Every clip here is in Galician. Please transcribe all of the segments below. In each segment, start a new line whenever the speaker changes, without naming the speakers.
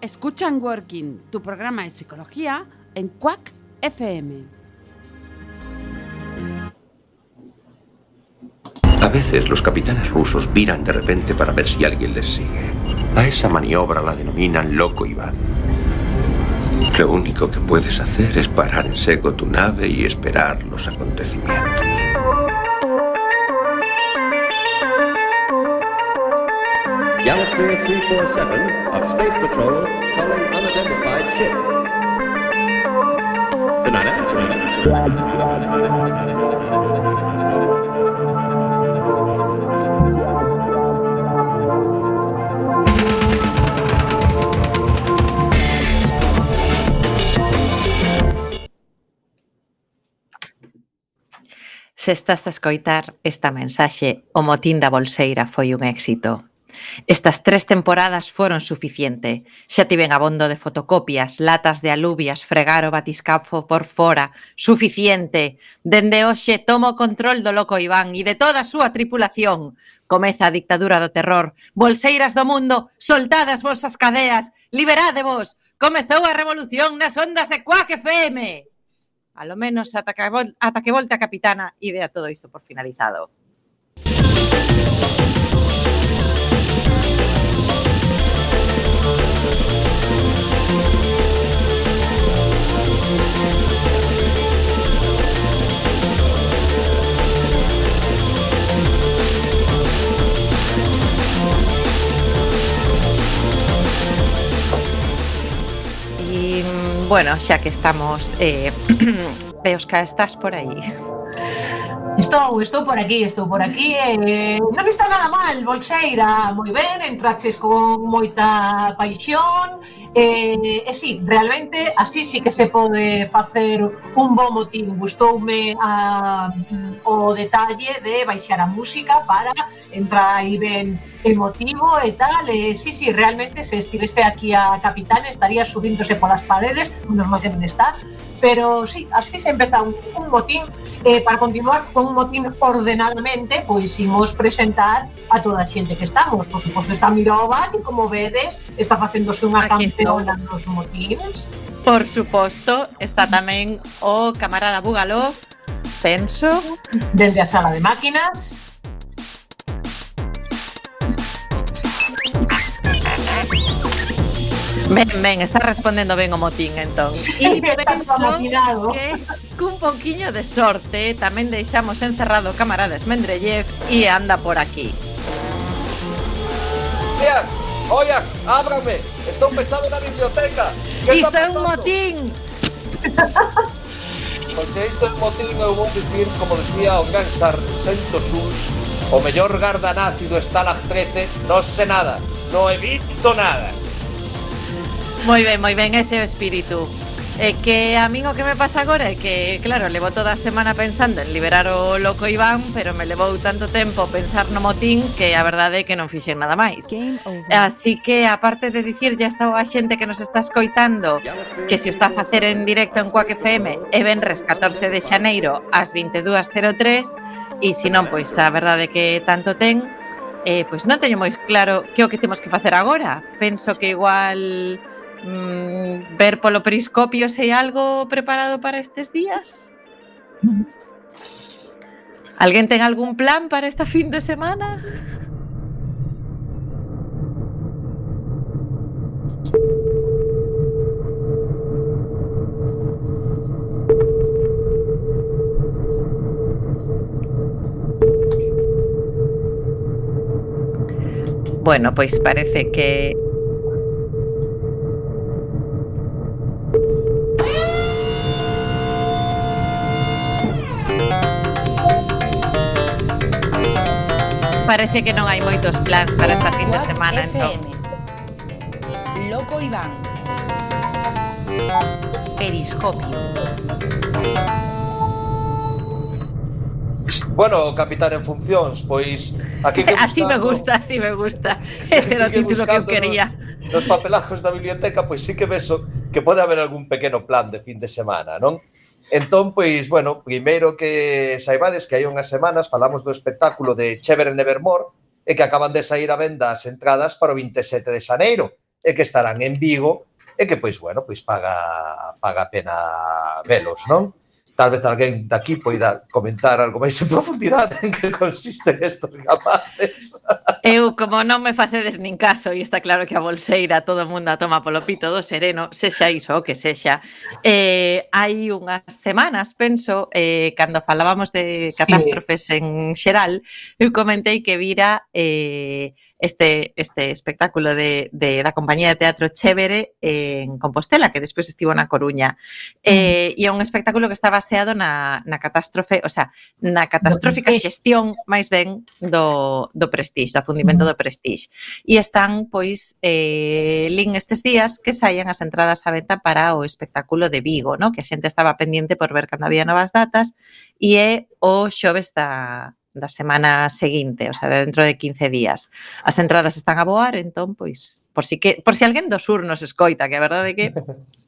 Escuchan Working, tu programa de psicología en Quack FM.
A veces los capitanes rusos viran de repente para ver si alguien les sigue. A esa maniobra la denominan loco Iván. Lo único que puedes hacer es parar en seco tu nave y esperar los acontecimientos.
Galasphere 347 of Space Patrol calling unidentified ship. They're not answering.
Se estás a escoitar esta mensaxe, o motín da bolseira foi un éxito Estas tres temporadas foron suficiente. Xa tiven abondo de fotocopias, latas de alubias, fregar o batiscafo por fora. Suficiente. Dende hoxe tomo o control do loco Iván e de toda a súa tripulación. Comeza a dictadura do terror. Bolseiras do mundo, soltadas vosas cadeas, liberádevos. Comezou a revolución nas ondas de Quack FM. A lo menos ata que, vol ata que volta a capitana e dea todo isto por finalizado. Y mm, bueno, ya que estamos, eh, Beosca, ¿estás por ahí?
Estou, estou por aquí, estou por aquí eh, non está nada mal, Bolseira, moi ben, entraches con moita paixón eh, e, eh, eh, sí, realmente así sí que se pode facer un bom motín. Gustoume a, o detalle de baixar a música para entrar aí ben emotivo e tal, e sí, sí, realmente se estivese aquí a capital estaría subíndose polas paredes, normal que non está, pero sí, así se empeza un, un motín eh, para continuar con un motín ordenadamente, pois imos presentar a toda a xente que estamos. Por suposto está Mirova, que como vedes, está facéndose unha
Aquí
campeona nos motins.
Por suposto, está tamén o camarada Bugalov, penso.
Dende a sala de máquinas.
Ben, ben, está respondendo ben o motín, entón. E penso que cun poquinho de sorte tamén deixamos encerrado camarades Mendrellev e anda por aquí.
Oia, oian, ábrame, estou pechado na biblioteca. Que
isto é un motín.
Pois se isto é un motín, eu vou dicir, como decía o gran Sargento Sus, o mellor garda nazi do Stalag 13, non sé nada, non he visto nada.
Moi ben, moi ben, ese é o espírito. É que a min o que me pasa agora é que, claro, levo toda a semana pensando en liberar o loco Iván, pero me levou tanto tempo pensar no motín que a verdade é que non fixen nada máis. Así que, aparte de dicir ya está a xente que nos está escoitando que se o está a facer en directo en Coac FM é venres 14 de xaneiro ás 22.03 e se non, pois a verdade é que tanto ten, eh, pois non teño moi claro que o que temos que facer agora. Penso que igual mm, ver polo periscopio se hai algo preparado para estes días Alguén ten algún plan para esta fin de semana? Bueno, pois parece que parece que non hai moitos plans para esta fin de semana, entón.
Loco Iván. Periscopio.
Bueno, capitán en funcións, pois aquí que buscando,
Así me gusta, así me gusta. Ese era o título que eu quería.
Nos, nos papelajos da biblioteca, pois sí que vexo que pode haber algún pequeno plan de fin de semana, non? Entón, pois, bueno, primeiro que saibades que hai unhas semanas falamos do espectáculo de Chever Nevermore e que acaban de sair a venda as entradas para o 27 de xaneiro e que estarán en Vigo e que, pois, bueno, pois paga, paga pena velos, non? tal vez alguén daqui poida comentar algo máis en profundidade en que consisten estos rapaces.
Eu, como non me facedes nin caso, e está claro que a bolseira todo mundo a toma polo pito do sereno, sexa iso o que sexa, eh, hai unhas semanas, penso, eh, cando falábamos de catástrofes sí. en xeral, eu comentei que vira eh, este, este espectáculo de, de, da compañía de teatro Chévere en Compostela, que despois estivo na Coruña. Mm. Eh, e é un espectáculo que está baseado na, na catástrofe, o sea, na catastrófica xestión, máis ben, do, do Prestige, da fundimento do Prestige. E están, pois, eh, lin estes días que saían as entradas á venta para o espectáculo de Vigo, no? que a xente estaba pendiente por ver cando había novas datas, e eh, é o xoves da, da semana seguinte, o sea, dentro de 15 días. As entradas están a voar, entón, pois, por si que por si alguén do sur nos escoita, que a verdade é que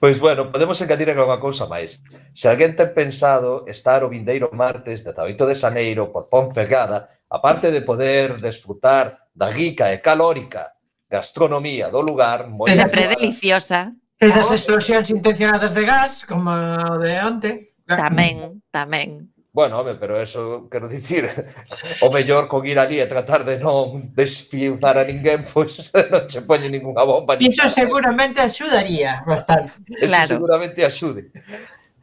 Pois bueno, podemos engadir agora unha cousa máis. Se alguén ten pensado estar o vindeiro martes 18 de Xaneiro por Ponferrada, aparte de poder desfrutar da rica e calórica gastronomía do lugar, moi
Pero deliciosa.
E das explosións intencionadas de gas, como de onte.
Tamén, tamén.
Bueno, home, pero eso, quero dicir, o mellor con ir ali e tratar de non desfiuzar a ninguén, pois non che poñe ninguna bomba.
Iso seguramente axudaría bastante.
Eso claro. seguramente axude.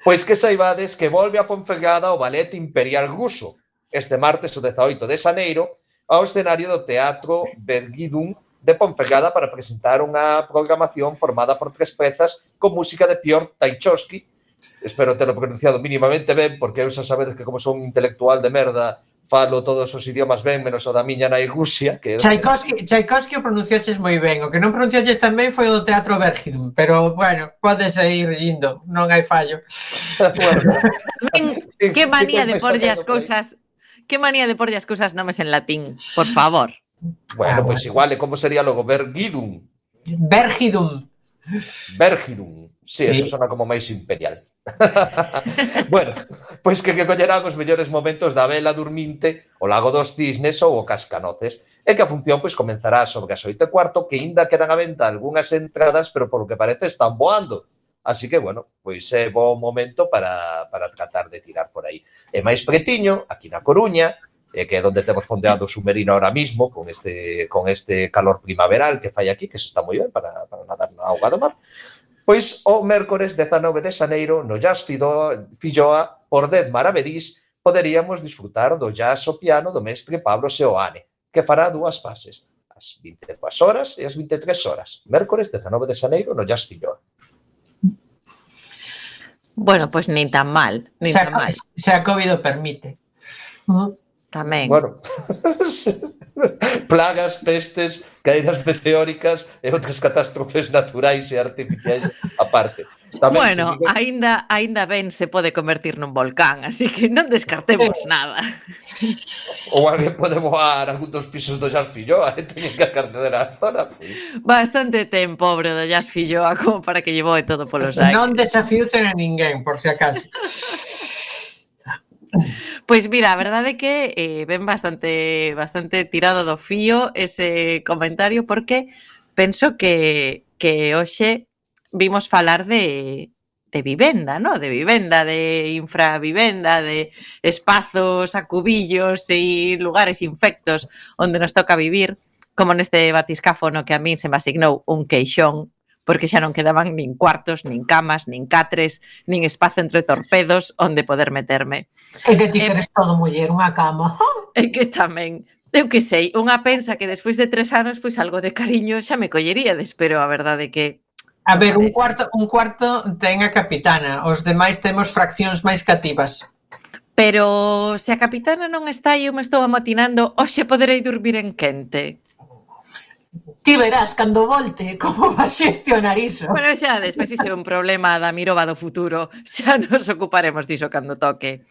Pois que saibades que volve a Ponferrada o Ballet Imperial Ruso, este martes o 18 de xaneiro, ao escenario do Teatro Bergidun de Ponferrada para presentar unha programación formada por tres pezas con música de Piotr Tchaikovsky espero telo pronunciado mínimamente ben, porque eu xa sabedes que como son un intelectual de merda, falo todos os idiomas ben, menos o da miña nai Rusia. Que...
Tchaikovsky, Tchaikovsky o pronunciaches moi ben. O que non pronunciaches tan ben foi o do Teatro Vergidum, pero, bueno, podes ir indo, non hai fallo.
bueno. que manía de porlle as cousas Que manía de porlle as cousas nomes en latín, por favor.
Bueno, ah, pois pues igual, como sería logo? Vergidum.
Vergidum.
Bergidum. Sí, eso sona como máis imperial. bueno, pois que, que collerán os mellores momentos da vela durminte, o lago dos cisnes ou o cascanoces. E que a función pois comenzará sobre as oito e cuarto, que aínda quedan a venta algunhas entradas, pero polo que parece están voando. Así que, bueno, pois é bo momento para, para tratar de tirar por aí. E máis pretiño, aquí na Coruña, eh, que é onde temos fondeado o submarino ahora mismo, con este, con este calor primaveral que fai aquí, que se está moi ben para, para nadar na auga do mar. Pois o mércores 19 de xaneiro no Jazz Filloa por 10 maravedís poderíamos disfrutar do jazz o piano do mestre Pablo Seoane, que fará dúas fases, as 22 horas e as 23 horas, mércores 19 de xaneiro no Jazz Filloa.
Bueno, pois pues, nin tan mal, nin tan mal.
Se a COVID o permite.
Uh -huh. Tamén.
Bueno, plagas, pestes, caídas meteóricas e outras catástrofes naturais e artificiais aparte.
Tamén bueno, vive... aínda aínda ben se pode convertir nun volcán, así que non descartemos nada.
Ou alguén pode voar algún dos pisos do Jazz Filloa e teñen que acardear a zona. Pues.
Bastante ten, pobre do Jazz Filloa, como para que llevoe todo polos aires.
Non desafiucen a ninguén, por si acaso.
Pois mira, a verdade é que eh, ven bastante bastante tirado do fío ese comentario porque penso que que hoxe vimos falar de de vivenda, ¿no? De vivenda, de infravivenda, de espazos, acubillos e lugares infectos onde nos toca vivir, como neste batiscáfono que a min se me asignou un queixón porque xa non quedaban nin cuartos, nin camas, nin catres, nin espazo entre torpedos onde poder meterme.
É que ti eh, queres todo, muller, unha cama.
É que tamén, eu que sei, unha pensa que despois de tres anos, pois algo de cariño xa me colleríades, pero a verdade que
A ver, un cuarto, un cuarto ten a capitana, os demais temos fraccións máis cativas.
Pero se a capitana non está e eu me estou amotinando, hoxe poderei dormir en quente.
Ti verás cando volte como vas xestionar iso.
Bueno, xa despois iso é un problema da miroba do futuro. Xa nos ocuparemos diso cando toque.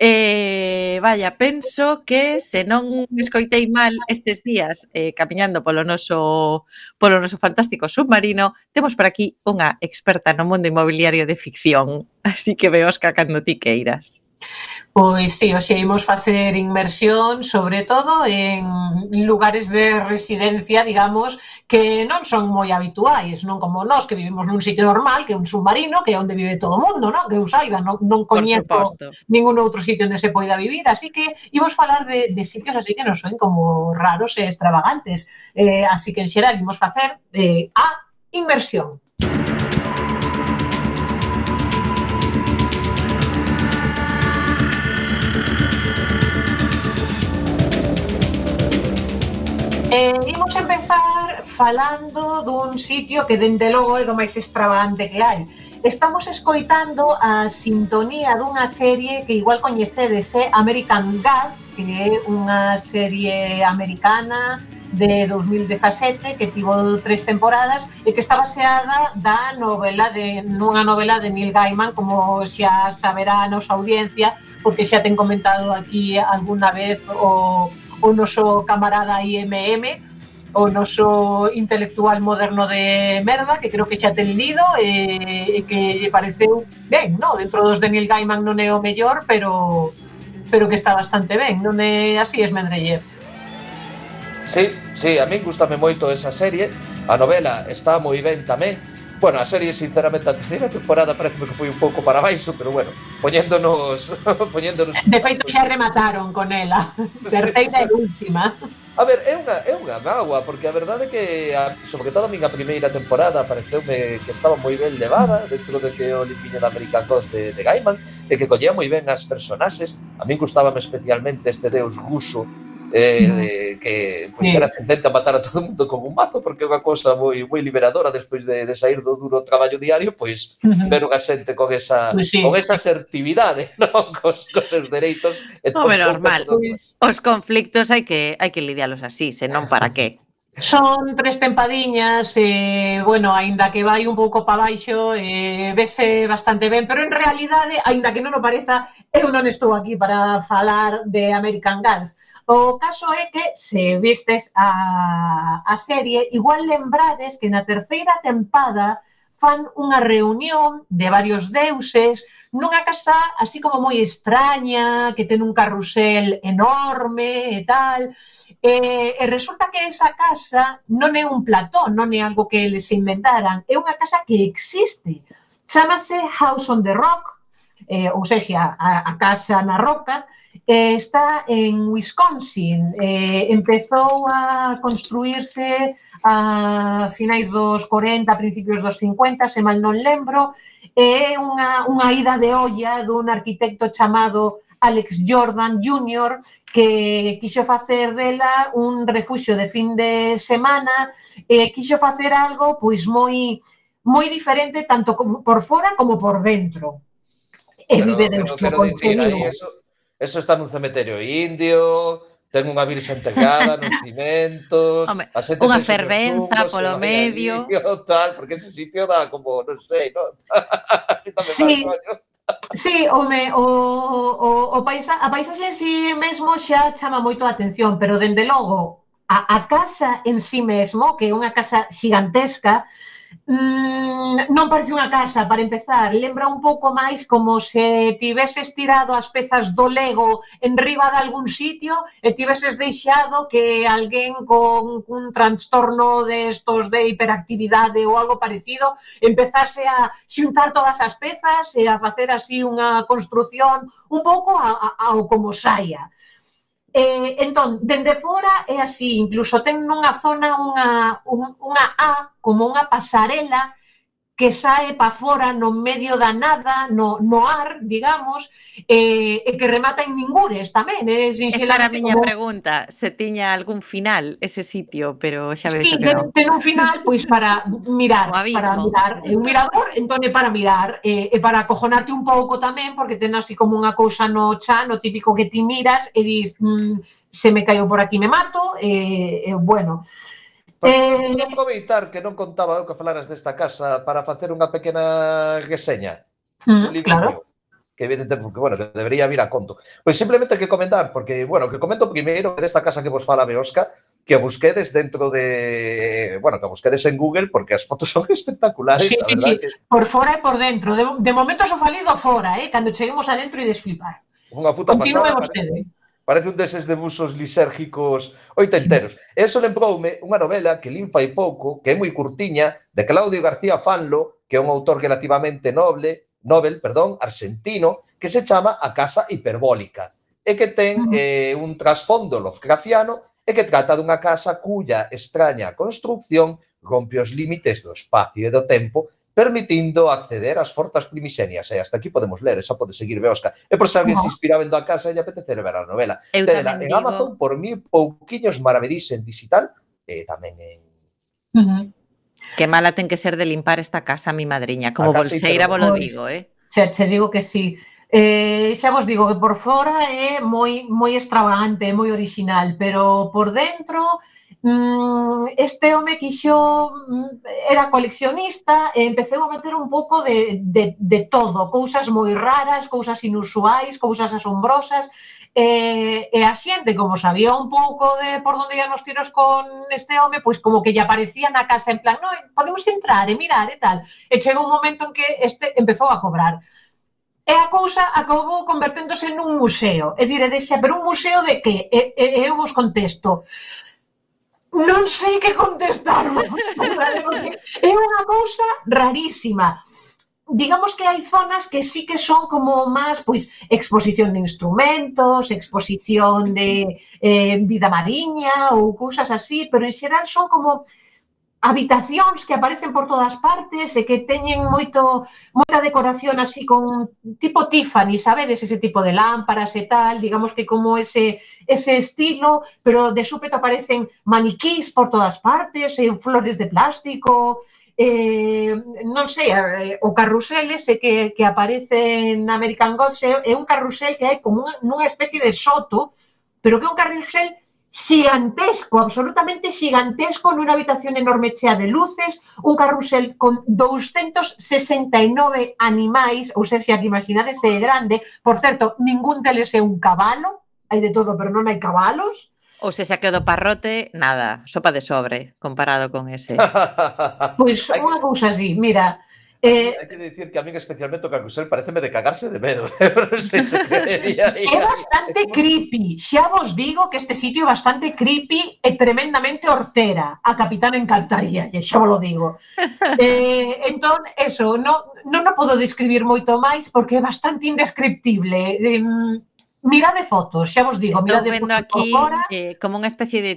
Eh, vaya, penso que se non escoitei mal estes días eh, camiñando polo noso, polo noso fantástico submarino, temos por aquí unha experta no mundo inmobiliario de ficción. Así que veos cacando ti queiras.
Pois sí, hoxe imos facer inmersión, sobre todo, en lugares de residencia, digamos, que non son moi habituais, non como nós que vivimos nun sitio normal, que é un submarino, que é onde vive todo o mundo, non? Que eu saiba, non, non coñezo ningún outro sitio onde se poida vivir, así que imos falar de, de sitios así que non son como raros e extravagantes. Eh, así que en xeral imos facer eh, a inmersión. Eh, imos empezar falando dun sitio que dende logo é do máis extravagante que hai. Estamos escoitando a sintonía dunha serie que igual coñecedes, é American Gods, que é unha serie americana de 2017 que tivo tres temporadas e que está baseada da novela de nunha novela de Neil Gaiman, como xa saberá a nosa audiencia, porque xa ten comentado aquí alguna vez o o noso camarada IMM, o noso intelectual moderno de merda, que creo que xa ten lido e, e que lle pareceu ben, no? Dentro dos de Neil Gaiman non é o mellor, pero pero que está bastante ben, non é así es Mendeleev.
Sí, sí, a min gustame moito esa serie, a novela está moi ben tamén, Bueno, a serie, sinceramente, a terceira temporada parece que foi un pouco para baixo, pero bueno, poñéndonos... poñéndonos
de feito, xa remataron con ela. Terceira e última.
A ver, é unha, é unha mágoa, porque a verdade é que, a, sobre todo a miña primeira temporada, pareceume que estaba moi ben levada dentro de que o limpiño da American Gods de, de Gaiman, e que collía moi ben as personaxes. A min gustábame especialmente este deus ruso eh, que pois, era tendente a matar a todo mundo con un mazo porque é unha cosa moi moi liberadora despois de, de sair do duro traballo diario pois ver unha xente con esa
pues sí.
con esa asertividade non? Cos, cos seus dereitos e todo, no,
normal,
Todo.
Pois os conflictos hai que hai que lidialos así senón para que
Son tres tempadiñas, eh, bueno, aínda que vai un pouco para baixo, eh, vese bastante ben, pero en realidade, aínda que non o pareza, eu non estou aquí para falar de American Gods. O caso é que se vistes a, a serie, igual lembrades que na terceira tempada fan unha reunión de varios deuses nunha casa así como moi extraña, que ten un carrusel enorme e tal. E, e resulta que esa casa non é un plató, non é algo que eles inventaran, é unha casa que existe. Chámase House on the Rock, eh, ou seja, a, a casa na roca, eh, está en Wisconsin. Eh, empezou a construirse a finais dos 40, principios dos 50, se mal non lembro, é eh, unha, unha ida de olla dun arquitecto chamado Alex Jordan Jr., que quixo facer dela un refuxio de fin de semana, e eh, quixo facer algo pois moi moi diferente tanto por fora como por dentro. E vive de
pero, pero dicir, aí eso, Eso está nun cementerio indio, ten unha virxe enterrada nos cimentos,
Home,
a xente
unha fervenza
chungos,
polo medio.
Alivio, tal, porque ese sitio dá como, non sei, non?
sí. Sí, home, o, o, o paisa, a paisaxe en si sí mesmo xa chama moito a atención, pero dende logo a, a casa en si sí mesmo, que é unha casa xigantesca, Mm, non parece unha casa, para empezar. Lembra un pouco máis como se tiveses tirado as pezas do Lego en riba de algún sitio e tiveses deixado que alguén con un trastorno destos de hiperactividade ou algo parecido empezase a xuntar todas as pezas e a facer así unha construción un pouco a, a, ao como saia. Eh, entón, dende fora é así, incluso ten nunha zona unha, un, unha A como unha pasarela que sae pa fora no medio da nada, no, no ar, digamos, eh, e que remata en Ningures tamén. Eh,
Esa era a miña
como...
pregunta, se tiña algún final ese sitio, pero xa ves
sí,
que non.
ten un final pois para mirar, para mirar é un mirador, entón é para mirar, eh, e para acojonarte un pouco tamén, porque ten así como unha cousa no chano típico que ti miras e dis, mm, se me caiu por aquí me mato, e eh, eh, bueno... Eh...
Podes aproveitar que non contaba o que falaras desta casa para facer unha pequena reseña.
Mm, claro.
Que evidentemente, porque, bueno, debería vir a conto. Pois simplemente que comentar, porque, bueno, que comento primeiro desta casa que vos fala Beosca, que a busquedes dentro de, bueno, que a busquedes en Google porque as fotos son espectaculares,
sí,
a verdad
sí, sí.
Que...
Por fora e por dentro. De, de momento só falido fora, eh, cando cheguemos adentro e desflipar.
Unha puta
Continúe
pasada.
Vostede.
Parece un deses debusos lisérgicos oitenteros. E eso lembroume unha novela que lin fai pouco, que é moi curtiña, de Claudio García Fanlo, que é un autor relativamente noble, Nobel, perdón, argentino, que se chama A Casa Hiperbólica e que ten eh, un trasfondo lovecraftiano e que trata dunha casa cuya extraña construcción rompe os límites do espacio e do tempo permitindo acceder ás forzas primixenias. E eh, hasta aquí podemos ler, esa pode seguir Beosca. E por se alguén se inspira vendo a casa e lle apetecer ver a novela.
Eu Tedela,
en
digo...
Amazon por mil pouquiños maravedís en digital e tamén en...
Uh -huh.
Que mala ten que ser de limpar esta casa, mi madriña. Como
a
bolseira, vos lo
pois,
digo, eh?
Xa che digo que sí. Eh, xa vos digo que por fora é moi moi extravagante, moi original, pero por dentro Mm, este home quixo mm, era coleccionista e empeceu a meter un pouco de, de, de todo, cousas moi raras, cousas inusuais, cousas asombrosas, e, e a xente, como sabía un pouco de por onde ian os tiros con este home, pois como que lle aparecía na casa en plan, no, podemos entrar e mirar e tal. E chegou un momento en que este empezou a cobrar. E a cousa acabou converténdose nun museo. E diredes xa, pero un museo de que? E, e, eu vos contesto non sei que contestar. é unha cousa rarísima digamos que hai zonas que sí que son como máis pois exposición de instrumentos, exposición de eh, vida mariña ou cousas así, pero en xeral son como habitacións que aparecen por todas partes e que teñen moito moita decoración así con tipo Tiffany, sabedes, ese tipo de lámparas e tal, digamos que como ese ese estilo, pero de súpeto aparecen maniquís por todas partes, e flores de plástico, eh, non sei, o carrusel ese que, que aparece en American Gods é un carrusel que é como unha, nunha especie de soto, pero que é un carrusel xigantesco, absolutamente xigantesco, nunha habitación enorme chea de luces, un carrusel con 269 animais, ou seja, que imaginades se é grande, por certo, ningún deles é un cabalo, hai de todo, pero non hai cabalos,
Ou se xa quedou parrote, nada, sopa de sobre, comparado con ese.
pois
pues,
unha cousa así, mira, Eh,
hai que dicir que a min especialmente o parece pareceme de cagarse de medo. non sei se
é bastante creepy. Xa vos digo que este sitio é bastante creepy e tremendamente hortera. A capitán encantaría, e xa vos lo digo. Eh, entón, eso, non no, no podo describir moito máis porque é bastante indescriptible. Eh, mirade fotos, xa vos digo,
Estou
mirade fotos
aquí
agora.
eh, como unha especie de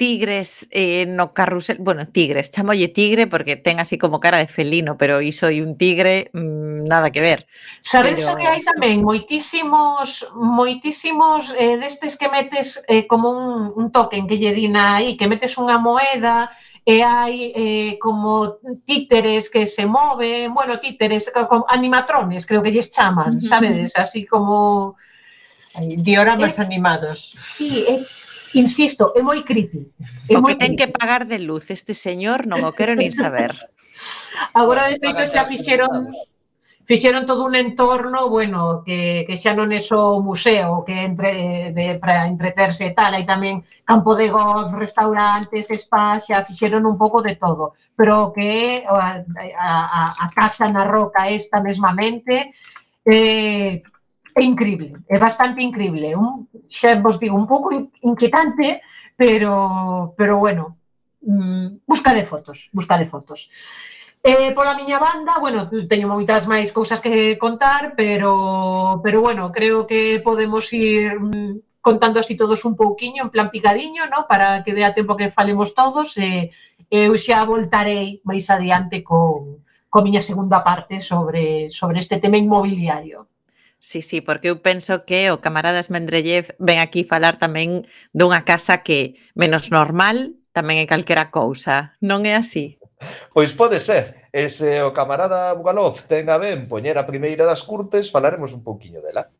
tigres eh, no carrusel, bueno, tigres, chamolle tigre porque ten así como cara de felino, pero iso e un tigre mmm, nada que ver.
Sabedes
pero...
que hai tamén moitísimos moitísimos eh, destes que metes eh, como un, un token que lle dina aí, que metes unha moeda e hai eh, como títeres que se moven, bueno, títeres, como animatrones, creo que lles chaman, sabedes, así como
dioramas eh, animados.
Sí, é eh, Insisto, é moi creepy. É
o
moi
que ten
creepy.
que pagar de luz este señor non o quero nin saber.
Agora, de feito, xa fixeron fixeron todo un entorno, bueno, que, que xa non é só o museo que entre de, para entreterse e tal, hai tamén campo de golf, restaurantes, spa, xa fixeron un pouco de todo, pero que a, a, a casa na roca esta mesmamente eh, é increíble, é bastante increíble, un, xa vos digo, un pouco inquietante, pero, pero bueno, mm, busca de fotos, busca de fotos. Eh, pola miña banda, bueno, teño moitas máis cousas que contar, pero, pero bueno, creo que podemos ir mm, contando así todos un pouquiño, en plan picadiño, no? para que dea tempo que falemos todos, e eh, eu xa voltarei máis adiante con, con miña segunda parte sobre, sobre este tema inmobiliario.
Sí, sí, porque eu penso que o camaradas Mendrellev ven aquí falar tamén dunha casa que menos normal tamén é calquera cousa, non é así?
Pois pode ser. E se o camarada Bugalov ten a ben poñer a primeira das curtes, falaremos un pouquiño dela.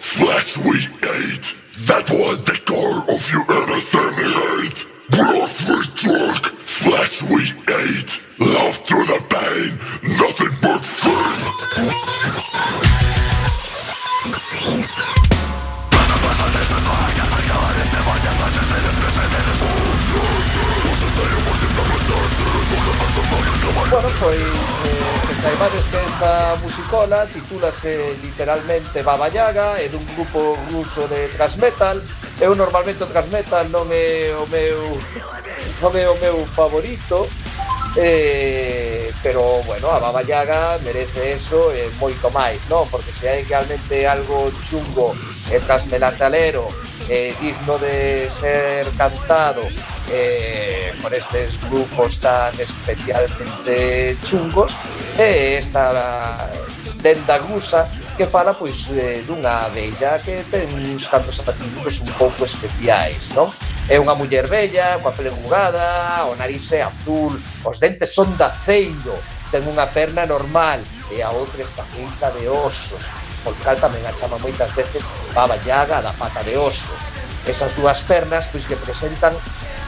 Flash we ate. That was the core of your innocent hate. We we ate. Love through the pain. Nothing but
pois eh, que saibades que esta musicola titúlase literalmente Baba Yaga é dun grupo ruso de thrash metal eu normalmente o thrash metal non é o meu non é o meu favorito eh, pero bueno, a Baba Yaga merece eso e eh, moito máis, non? Porque se hai realmente algo chungo e eh, tras eh, digno de ser cantado eh, con estes grupos tan especialmente chungos e esta lenda rusa que fala pois eh, dunha bella que ten uns cantos atributos un pouco especiais, non? É unha muller bella, coa pele enrugada, o nariz é azul, os dentes son de aceiro, ten unha perna normal e a outra está feita de osos, por cal tamén a chama moitas veces Baba llaga da pata de oso. Esas dúas pernas pois que presentan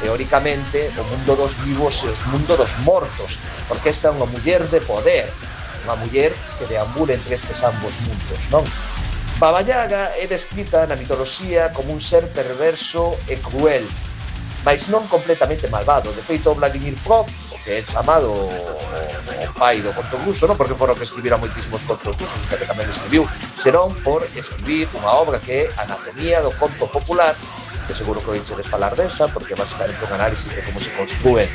teóricamente, o mundo dos vivos e os mundo dos mortos, porque esta é unha muller de poder, unha muller que deambula entre estes ambos mundos, non? Baba Yaga é descrita na mitoloxía como un ser perverso e cruel, mas non completamente malvado. De feito, Vladimir Prov, o que é chamado o pai do conto ruso, non porque foron que escribira moitísimos contos rusos, que tamén escribiu, senón por escribir unha obra que é Anatomía do Conto Popular, que seguro que oíxedes falar desa, porque basicamente un análisis de como se construen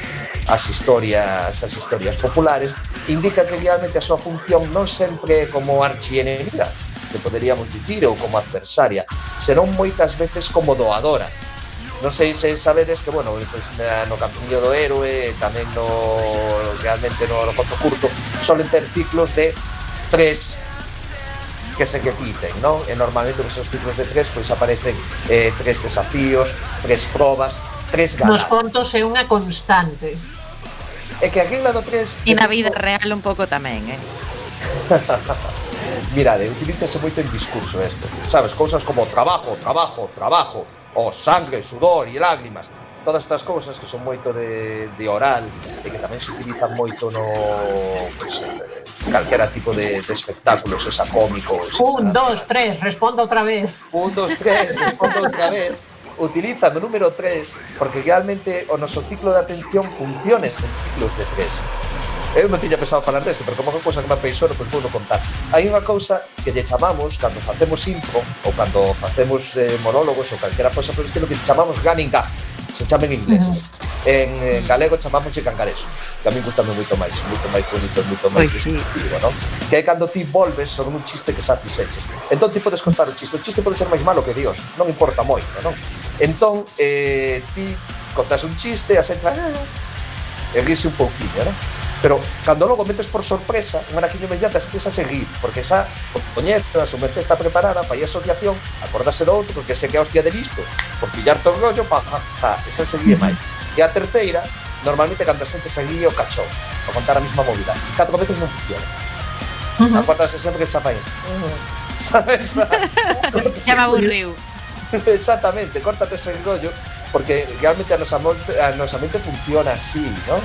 as historias as historias populares, indica que realmente a súa función non sempre é como archienemiga, que poderíamos dicir, ou como adversaria, serón moitas veces como doadora, non sei se sabedes que, bueno, pues, no Campiño do Héroe, tamén no, realmente no, no Conto Curto, solen ter ciclos de tres que se repiten, non? E eh, normalmente nos seus ciclos de tres pois aparecen eh, tres desafíos, tres probas, tres galas.
Nos contos é unha constante.
É que a regla do tres...
E na vida tipo... real un pouco tamén, eh?
Mirade, utilízase moito en discurso isto. Sabes, cousas como trabajo, trabajo, trabajo, o sangre, sudor e lágrimas todas estas cousas que son moito de, de oral e que tamén se utilizan moito no pues, eh, calquera tipo de, de espectáculos, esa cómico. Esa,
Un, dos, tres, responda outra vez.
Un, dos, tres, respondo outra vez. Utilizan o número 3 porque realmente o noso ciclo de atención funciona en ciclos de 3. Eu non tiña pensado falar desto, pero como que cousa que me apeisoro, pois pues, vou contar. Hai unha cousa que lle chamamos, cando facemos impro, ou cando facemos eh, monólogos, ou calquera cousa por estilo, que lle chamamos Gunning gag se chama en inglés.
Uh -huh.
En, en galego chamámoslle cangareso, que a min gustame moito máis, moito máis bonito, moito máis
pues disruptivo,
sí. non? Que é cando ti volves sobre un chiste que xa fixeches. Entón ti podes contar o chiste, o chiste pode ser máis malo que Dios, non importa moito, non? Entón, eh, ti contas un chiste, a xente, ah, e un pouquinho, non? Pero cando logo metes por sorpresa, un araquiño inmediata estes a seguir, porque xa coñece, a súa mente está preparada para ir a asociación, acordase do outro, porque se que a hostia de listo, por pillar todo o rollo, pa, ja, ja, esa seguir máis. E a terceira, normalmente cando a xente seguía o cachón, para contar a mesma movida. E catro veces non funciona. Uh -huh. A cuarta se sempre que xa fai Uh. Sabes?
Xa me aburriu.
Exactamente, córtate ese rollo, porque realmente a nosa, a nosa mente funciona así, non?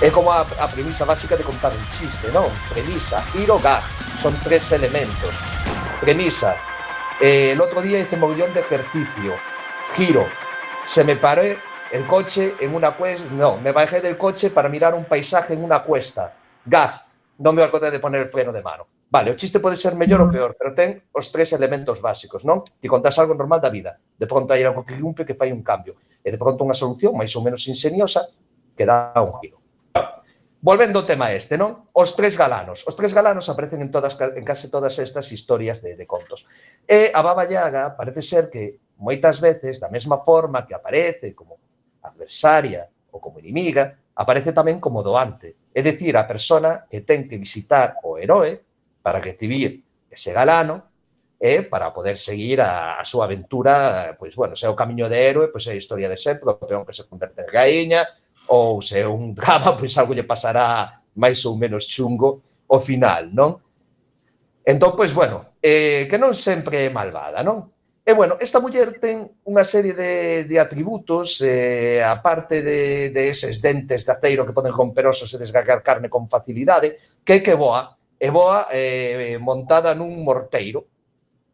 É como a, a premisa básica de contar un chiste, non? Premisa, giro, gag, son tres elementos. Premisa, eh, el otro día hice mogollón de ejercicio. Giro, se me paré el coche en una cuesta, no, me bajé del coche para mirar un paisaje en una cuesta. Gag, non me acordé de poner el freno de mano. Vale, o chiste pode ser mellor ou peor, pero ten os tres elementos básicos, non? Ti contas algo normal da vida, de pronto hai algo que irrumpe que fai un cambio, e de pronto unha solución máis ou menos ingeniosa que dá un giro. Volvendo ao tema este, non? Os tres galanos. Os tres galanos aparecen en, todas, en case todas estas historias de, de contos. E a Baba Yaga parece ser que moitas veces, da mesma forma que aparece como adversaria ou como inimiga, aparece tamén como doante. É dicir, a persona que ten que visitar o heroe para recibir ese galano e para poder seguir a, a súa aventura, pois, bueno, se é o camiño de héroe, pois é a historia de ser, o peón que se converte en gaiña, ou se é un drama, pois algo lle pasará máis ou menos chungo ao final, non? Entón, pois, bueno, eh, que non sempre é malvada, non? E, bueno, esta muller ten unha serie de, de atributos, eh, aparte de, de eses dentes de aceiro que poden romperosos e desgarrar carne con facilidade, que é que boa, é boa eh, montada nun morteiro,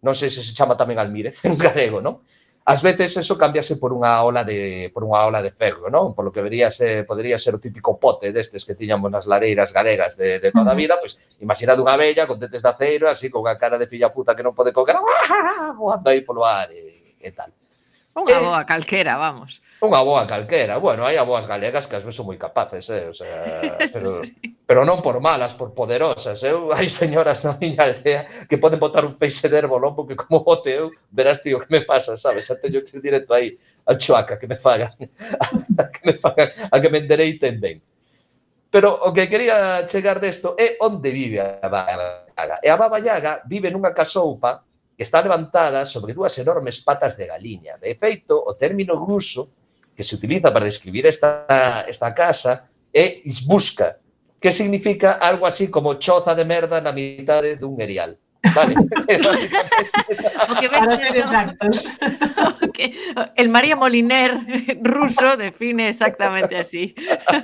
non sei se se chama tamén Almírez en galego, non? Ás veces eso cambiase por unha ola de por unha ola de ferro, non? Por lo que vería se podría ser o típico pote destes que tiñamos nas lareiras galegas de, de toda a vida, pois pues, unha vella con dentes de aceiro, así con a cara de filla puta que non pode colgar, voando aí polo ar e, e tal.
Unha
eh,
boa calquera, vamos.
Unha boa calquera. Bueno, hai aboas galegas que as veces son moi capaces, eh? o sea, pero, sí. pero non por malas, por poderosas. Eu eh? hai señoras na miña aldea que poden botar un feixe de herbolón porque como bote eu, verás tío que me pasa, sabes? Xa teño que ir directo aí a Choaca que me fagan, a que me fagan, a que me endereiten ben. Pero o que quería chegar desto é onde vive a Baba Yaga. E a Baba Yaga vive nunha casoupa que está levantada sobre dúas enormes patas de galiña. De feito, o término ruso que se utiliza para describir esta, esta casa é isbusca, que significa algo así como choza de merda na mitade dun erial. Vale.
o
Para ser exactos.
Que el María Moliner ruso define exactamente así.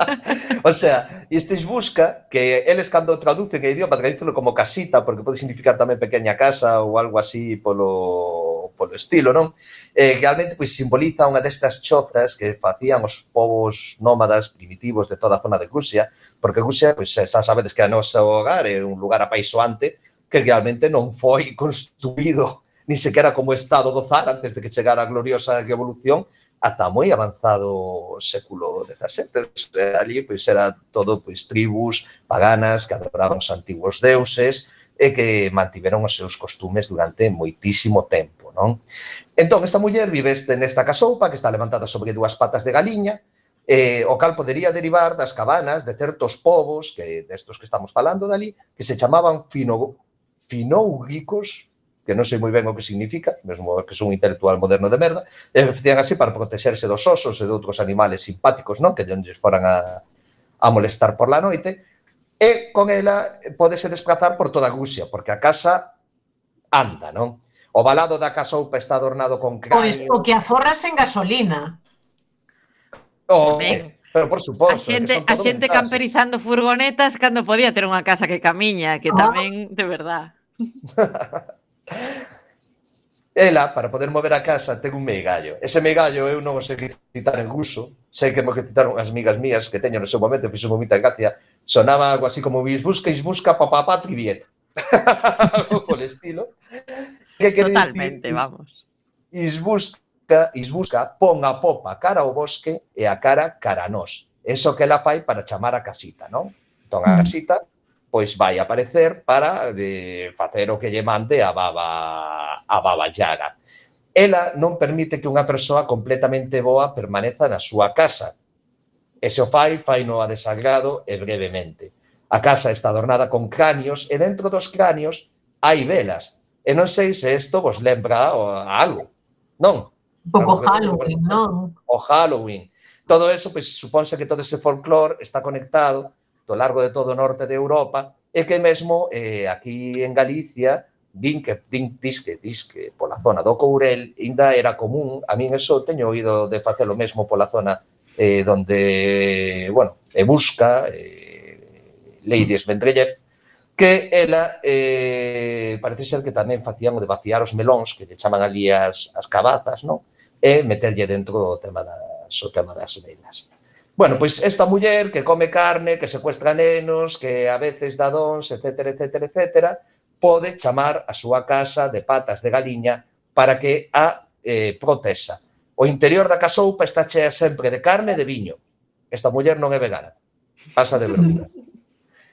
o sea, estes busca que eles cando traducen o idioma tradúcelo como casita, porque pode significar tamén pequeña casa ou algo así polo, polo estilo, non? Eh, realmente pois simboliza unha destas chozas que facían os povos nómadas primitivos de toda a zona de Rusia, porque Rusia, pois xa sabedes que a nosa hogar é un lugar apaisoante que realmente non foi construído ni sequera como Estado do Zar antes de que chegara a gloriosa revolución ata moi avanzado século XVII. Pois, eh, Ali pois, era todo pois, tribus paganas que adoraban os antigos deuses e que mantiveron os seus costumes durante moitísimo tempo. Non? Entón, esta muller vive este nesta casoupa que está levantada sobre dúas patas de galiña, eh, o cal podería derivar das cabanas de certos povos que destos que estamos falando dali, que se chamaban fino finougicos, que non sei moi ben o que significa, mesmo que son un intelectual moderno de merda, e facían así para protexerse dos osos e de outros animales simpáticos, non? Que non lles foran a, a molestar por la noite, e con ela podese desplazar por toda a Rusia, porque a casa anda, non? O balado da casoupa está adornado con cráneos...
Pois, o que aforras en gasolina.
O.
Pero por suposto, a xente,
a xente camperizando furgonetas cando podía ter unha casa que camiña, que
ah.
tamén, de verdad.
Ela, para poder mover a casa, ten un meigallo. Ese meigallo eu non o sei citar en uso, sei que mo que citaron as migas mías que teño no seu momento, fixo moita gracia, sonaba algo así como bis busca, busca, papá, papá, triviet. algo por estilo. Que
Totalmente,
decir?
vamos.
Is busca, is busca, pon a popa cara ao bosque e a cara cara a nós. Eso que ela fai para chamar a casita, non? Entón, a casita pois vai aparecer para de facer o que lle mande a baba a baba Yaga. Ela non permite que unha persoa completamente boa permaneza na súa casa. E se o fai, fai no a desagrado e brevemente. A casa está adornada con cráneos e dentro dos cráneos hai velas. E non sei se isto vos lembra a algo. Non.
Un pouco Halloween, non?
O Halloween. Todo eso, pois, supónse que todo ese folclore está conectado do largo de todo o norte de Europa e que mesmo eh, aquí en Galicia din que din disque disque pola zona do Courel ainda era común, a min eso teño oído de facer o mesmo pola zona eh, donde, bueno, e busca eh, Lady Vendrellev que ela eh, parece ser que tamén facían o de vaciar os melóns que lle chaman ali as, as cabazas, non? E meterlle dentro o tema das, o tema das velas. Bueno, pois esta muller que come carne, que secuestra nenos, que a veces dá dons, etcétera, etcétera, etcétera, pode chamar a súa casa de patas de galiña para que a eh, protesa. O interior da casoupa está chea sempre de carne e de viño. Esta muller non é vegana. Pasa de verdura.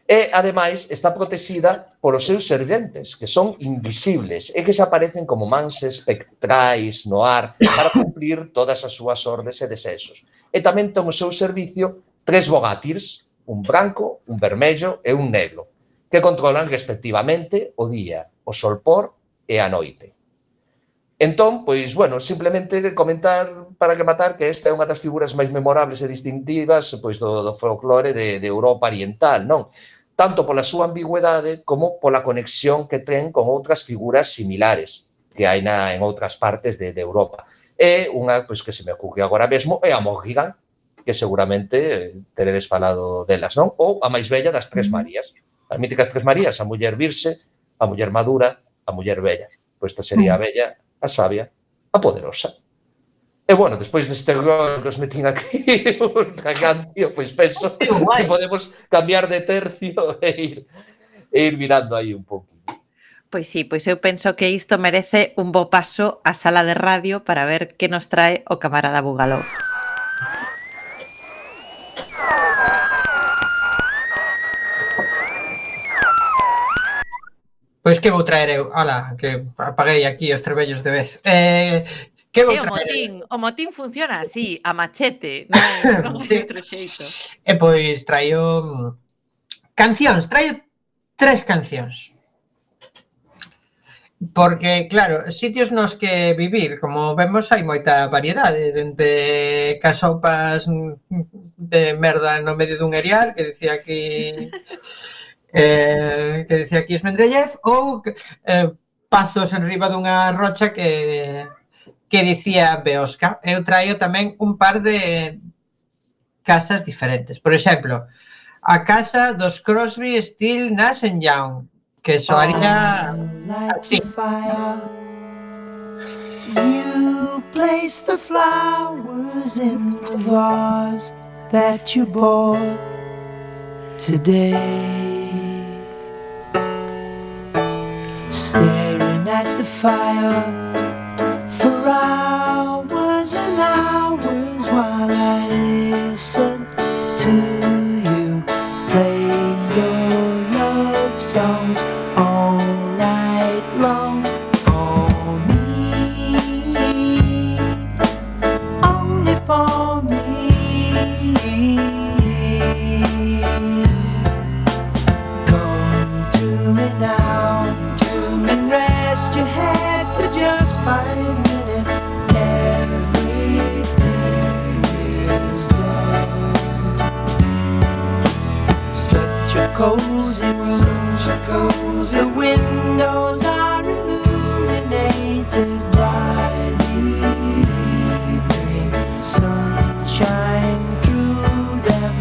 E, ademais, está protexida polos seus serventes, que son invisibles e que se aparecen como mans espectrais no ar para cumplir todas as súas ordes e desexos. E tamén ten o seu servicio tres bogátirs, un branco, un vermello e un negro, que controlan respectivamente o día, o solpor e a noite. Entón, pois, bueno, simplemente comentar para rematar que esta é unha das figuras máis memorables e distintivas pois do, do folclore de, de Europa Oriental, non? tanto pola súa ambigüedade como pola conexión que ten con outras figuras similares que hai na, en outras partes de, de Europa. E unha pois, que se me ocurre agora mesmo é a Morrigan, que seguramente eh, teredes falado delas, non? Ou a máis bella das Tres Marías. As míticas Tres Marías, a muller virse, a muller madura, a muller bella. Pois esta sería a bella, a sabia, a poderosa. E, bueno, despois deste gol que os metín aquí, ultra cancio, pois penso que podemos cambiar de tercio e ir, e ir mirando aí un pouco.
Pois sí, pois eu penso que isto merece un bo paso á sala de radio para ver que nos trae o camarada Bugalov.
Pois que vou traer eu? Ala, que apaguei aquí os trebellos de vez. Eh, Que é
eh, o motín, o motín funciona así, a machete, non, non
sí.
outro xeito.
E eh, pois traio cancións, traio tres cancións. Porque, claro, sitios nos que vivir, como vemos, hai moita variedade, dende casopas de merda no medio dun erial, que dicía aquí... eh, que dicía aquí Esmendrellez, ou eh, pazos en riba dunha rocha que que dicía Beosca, eu traio tamén un par de casas diferentes. Por exemplo, a casa dos Crosby, Still, Nash and Young, que soaría así.
You place the flowers in the vase that you bought today. Staring at the fire while I listen cozy room, a cozy. Windows are illuminated by the evening sunshine through them.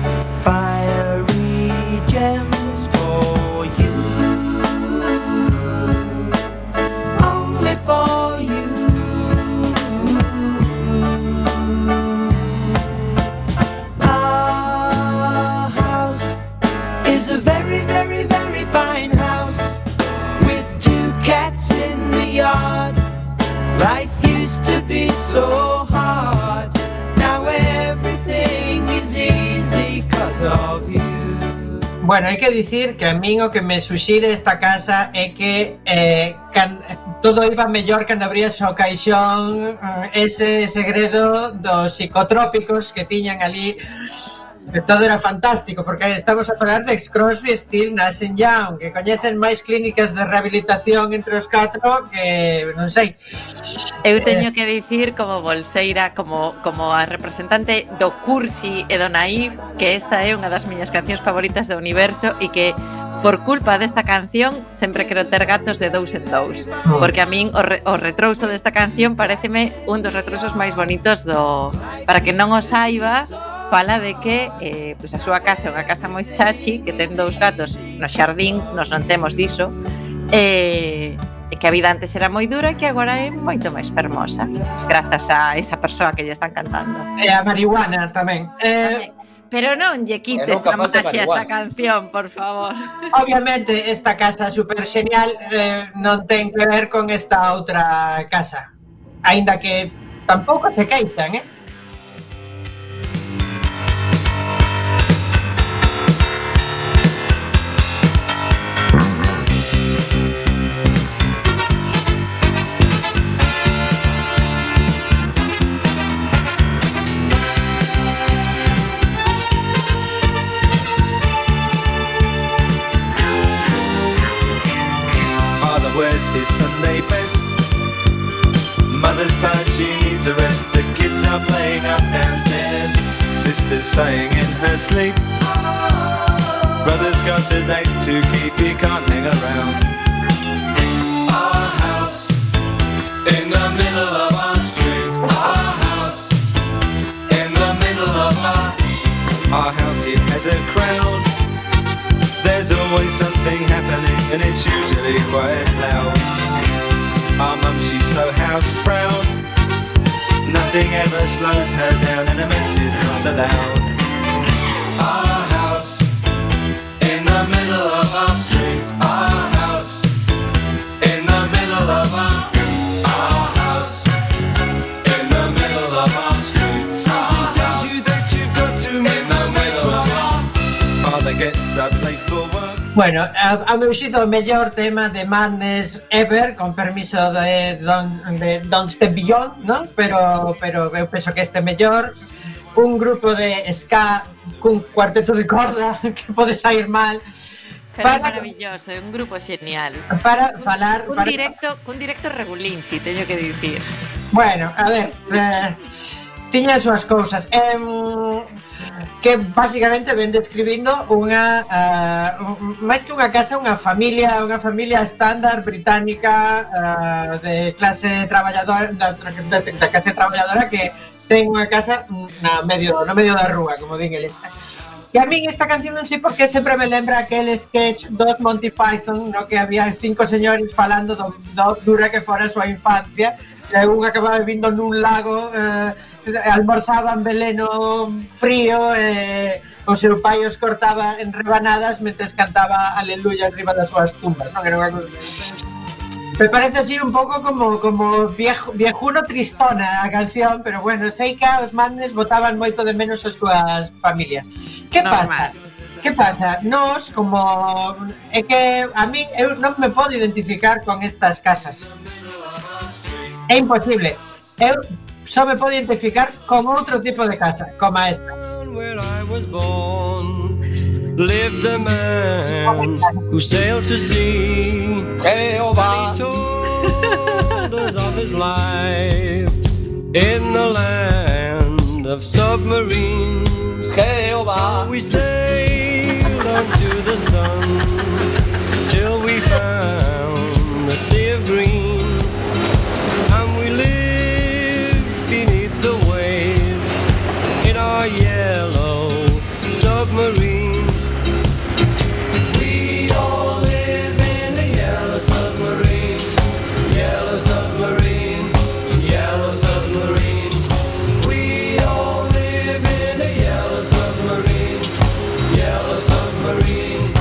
Fiery gems for you, so hard. Now everything is easy cause of you.
Bueno, hai que dicir que a min o que me suxire esta casa é que eh, can, todo iba mellor cando abrías o caixón eh, ese segredo dos psicotrópicos que tiñan ali Todo era fantástico, porque estamos a falar de ex Crosby, Steel, Nash Young, que coñecen máis clínicas de rehabilitación entre os catro que non sei.
Eu teño que dicir como bolseira, como, como a representante do Cursi e do Naif, que esta é unha das miñas cancións favoritas do universo e que por culpa desta canción sempre quero ter gatos de dous en dous
mm.
porque a min o, re, o retrouso desta canción pareceme un dos retrousos máis bonitos do para que non o saiba fala de que eh, pois a súa casa é unha casa moi chachi que ten dous gatos no xardín, nos non temos diso eh, e que a vida antes era moi dura e que agora é moito máis fermosa grazas a esa persoa que lle están cantando
e a marihuana tamén eh...
Pero non lle quites a maxia esta canción, por favor.
Obviamente, esta casa super genial eh, non ten que ver con esta outra casa. Ainda que tampouco se queixan, eh?
Sighing in her sleep.
Bueno, a, a meu xizo o mellor tema de Madness Ever, con permiso de Don, de Don Step Beyond, ¿no? pero, pero eu penso que este mellor, un grupo de ska cun cuarteto de corda que pode sair mal,
Pero
para, é
maravilloso, é un grupo genial.
Para falar...
Un
para...
directo, un directo regulinchi, teño que dicir.
Bueno, a ver... Eh, tiña as súas cousas. Em, que basicamente ven describindo unha uh, máis que unha casa, unha familia, unha familia estándar británica uh, de clase traballadora da, da, da clase traballadora que ten unha casa na medio no medio da rúa, como din eles. E a min esta canción non sei por que sempre me lembra aquel sketch dos Monty Python, no que había cinco señores falando do, do dura que fora a súa infancia, e un acababa vivindo nun lago eh, Eh, almorzaban veleno frío e eh, o seu pai os cortaba en rebanadas mentres cantaba aleluya arriba das súas tumbas, non? Era unha cousa... Me parece así un pouco como como viejo, viejuno tristona a canción, pero bueno, sei que os mandes votaban moito de menos as súas familias. Que Normal. pasa? Que pasa? Nos, como... É que a mí eu non me podo identificar con estas casas. É imposible. Eu só me podo identificar con outro tipo de casa, como esta.
Where I was born lived a man who sailed to sea.
Jehová.
And he told us of his life in the land of submarines.
Jehová.
So we sailed unto the sun till we found the sea of green. Submarine. We all live in a yellow submarine, yellow submarine, yellow submarine. We all live in a yellow submarine, yellow submarine,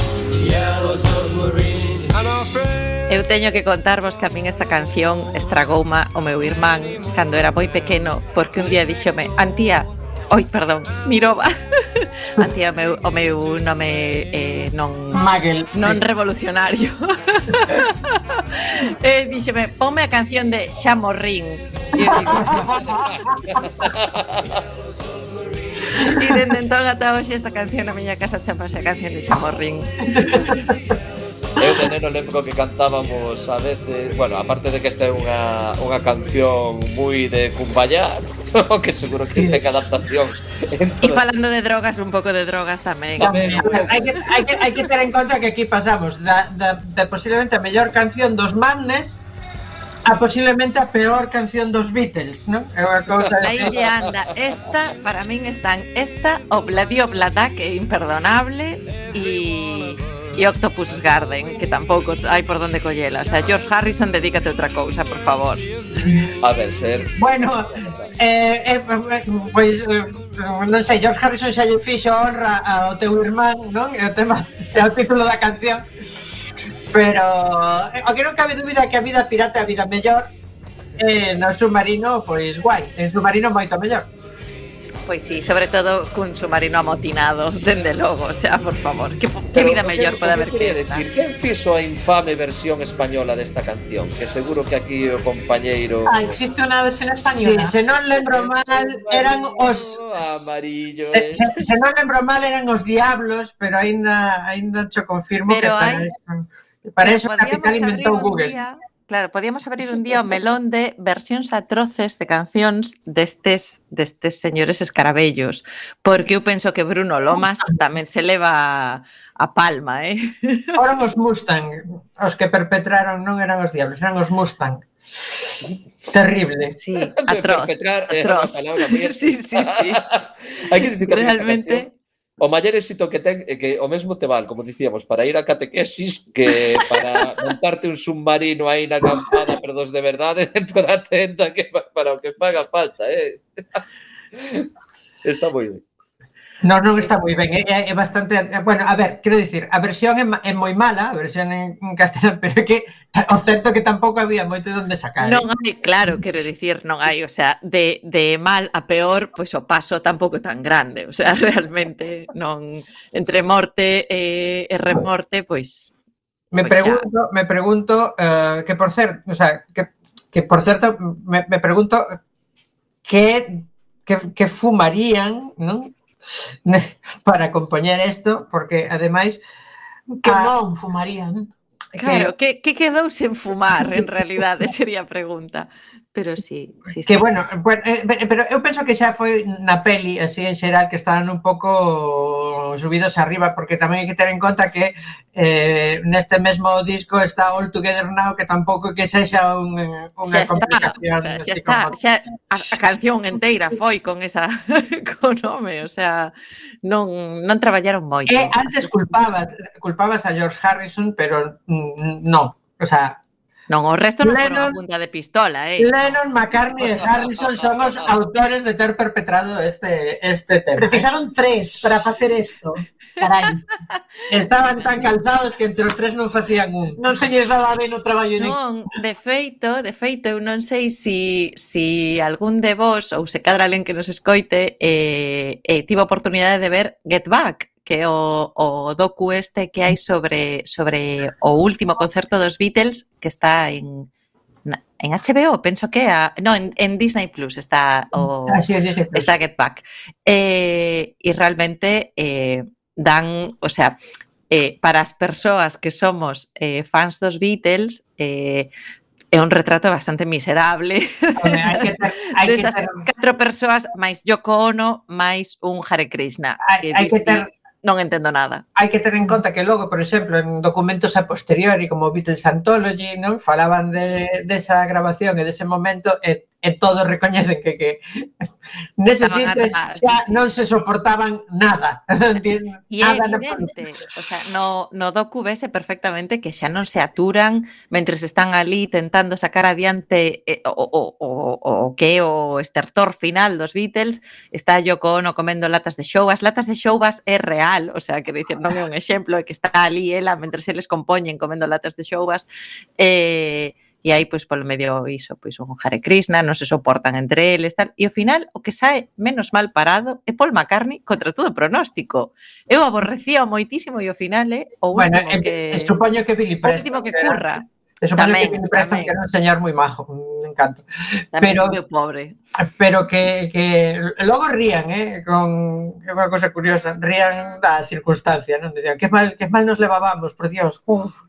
yellow submarine. And our friends.
Eu teño que contarvos que a min esta canción estragouma o meu irmán cando era moi pequeno porque un día díxome Antía, oi, perdón, Miroba Antía o meu, o meu nome eh, non
Magel,
non
sí.
revolucionario. e eh, díxeme, ponme a canción de Xa morrín. E dende entón ata hoxe esta canción na miña casa chamase a canción de Xamorrín.
neno lembro que cantábamos a veces, bueno, aparte de que esta é unha, unha canción moi de cumbayá, que seguro que sí. ten adaptacións.
E falando de drogas, un pouco de drogas tamén.
tamén
hai, que, hai, que, hai que ter en conta que aquí pasamos da, da, da posiblemente a mellor canción dos Madness a posiblemente a peor canción dos Beatles, non? É unha cousa...
Aí lle anda, esta, para min están esta, Obladi Oblada, que é imperdonable, e e Octopus Garden, que tampouco hai por onde collela. O sea, George Harrison, dedícate a outra cousa, por favor.
A ver, ser...
Bueno, eh, eh, pois, eh, non sei, George Harrison xa lle fixo honra ao teu irmán, non? O tema, o título da canción. Pero, o que non cabe dúbida que a vida pirata é a vida mellor, eh, no submarino, pois guai, en submarino moito mellor.
Pois sí, sobre todo cun submarino amotinado, dende logo, o sea, por favor, que, que vida mellor pode haber que esta.
Decir, quen fixo a infame versión española desta canción? Que seguro que aquí o compañeiro...
Ah, existe unha versión española.
Sí, se non lembro mal, eran os...
Amarillo, ¿eh?
se, se, se non lembro mal, eran os diablos, pero aínda aínda cho confirmo
pero
que para
hai...
eso, para eso Capital inventou Google.
Día Claro, podíamos abrir un día o melón de versións atroces de cancións destes, destes señores escarabellos, porque eu penso que Bruno Lomas tamén se leva a palma, eh?
Foron os Mustang, os que perpetraron non eran os diablos, eran os Mustang. Terrible,
sí, atroz.
Perpetrar eh,
atroz.
unha palabra moi
Sí, sí, sí.
Hai que decir que
Realmente
O maior éxito que ten é que o mesmo te val, como dicíamos, para ir a catequesis que para montarte un submarino aí na campada, pero dos de verdade dentro da tenda que para o que faga falta, eh. Está moi ben.
Non, non está moi ben, é, é bastante, é, bueno, a ver, quero dicir, a versión é, é moi mala, a versión en, en castelán, pero é que o certo que tampouco había moito de onde sacar.
Non
¿eh?
hai, claro, quero dicir, non hai, o sea, de, de mal a peor, pois pues, o paso tampouco tan grande, o sea, realmente non entre morte e, e remorte, pois
pues,
Me pues
pregunto, me pregunto uh, que por certo, o sea, que, que por certo me, me pregunto que que, que fumarían, non? né, para acompañar isto, porque ademais...
Que non fumarían.
Claro, que, que quedou sen fumar, en realidade, sería a pregunta. Pero sí, sí,
que
sí.
bueno, bueno eh, pero eu penso que xa foi na peli así en xeral que estaban un pouco subidos arriba porque tamén hai que ter en conta que eh, neste mesmo disco está All Together Now que tampouco que sexa un, unha
xa
complicación.
Está, o sea, xa está,
como...
xa a, a canción enteira foi con esa con nome, o sea, non non traballaron moito.
Eh, antes culpabas, culpabas a George Harrison, pero mm, non, o sea,
Non, o resto non Lennon, foron a punta de pistola, eh.
Lennon, McCartney e Harrison son os autores de ter perpetrado este este tema.
Precisaron tres para facer isto. Carai.
Estaban tan calzados que entre os tres non facían un.
Non se lles daba ben o traballo nin.
Non, de feito, de feito eu non sei si si algún de vos ou se cadra alguén que nos escoite eh, eh tivo oportunidade de ver Get Back que é o, o docu este que hai sobre, sobre o último concerto dos Beatles que está en, en HBO, penso que a, no, en, en Disney Plus está o
ah, sí, Plus.
está Get Back. Eh, e realmente eh, dan, o sea, eh, para as persoas que somos eh, fans dos Beatles, eh, é un retrato bastante miserable
Home, hai que ter, hai
desas que
ter...
catro persoas máis Yoko Ono máis un Hare Krishna
hai, que,
que
ter
non entendo nada.
Hai que ter en conta que logo, por exemplo, en documentos a posteriori como Beatles Anthology, non falaban de desa de grabación e dese de momento e e todos recoñecen que que neses intres xa non se soportaban nada.
E
nada é
evidente, o sea, no, no docu vese perfectamente que xa non se aturan mentre están ali tentando sacar adiante eh, o, o, o, o que é o estertor final dos Beatles, está Yoko Ono comendo latas de xovas, latas de xovas é real, o sea, que dicir, non é un exemplo, é que está ali ela mentre se les compoñen comendo latas de xovas, eh, e aí pois polo medio iso, pois un Hare Krishna, non se soportan entre eles, tal, e ao final o que sae menos mal parado é Paul McCartney contra todo pronóstico. Eu aborrecía moitísimo e ao final é o último
bueno,
que...
e supoño que Billy Preston.
O último que curra.
Eh, e supoño
tamén, que
Billy Preston
tamén.
que era un señor moi majo, un encanto.
Tamén
pero,
meu pobre.
Pero que, que logo rían, eh, con é unha cousa curiosa, rían da circunstancia, non? Dicían, que mal, que mal nos levábamos, por Dios, uf,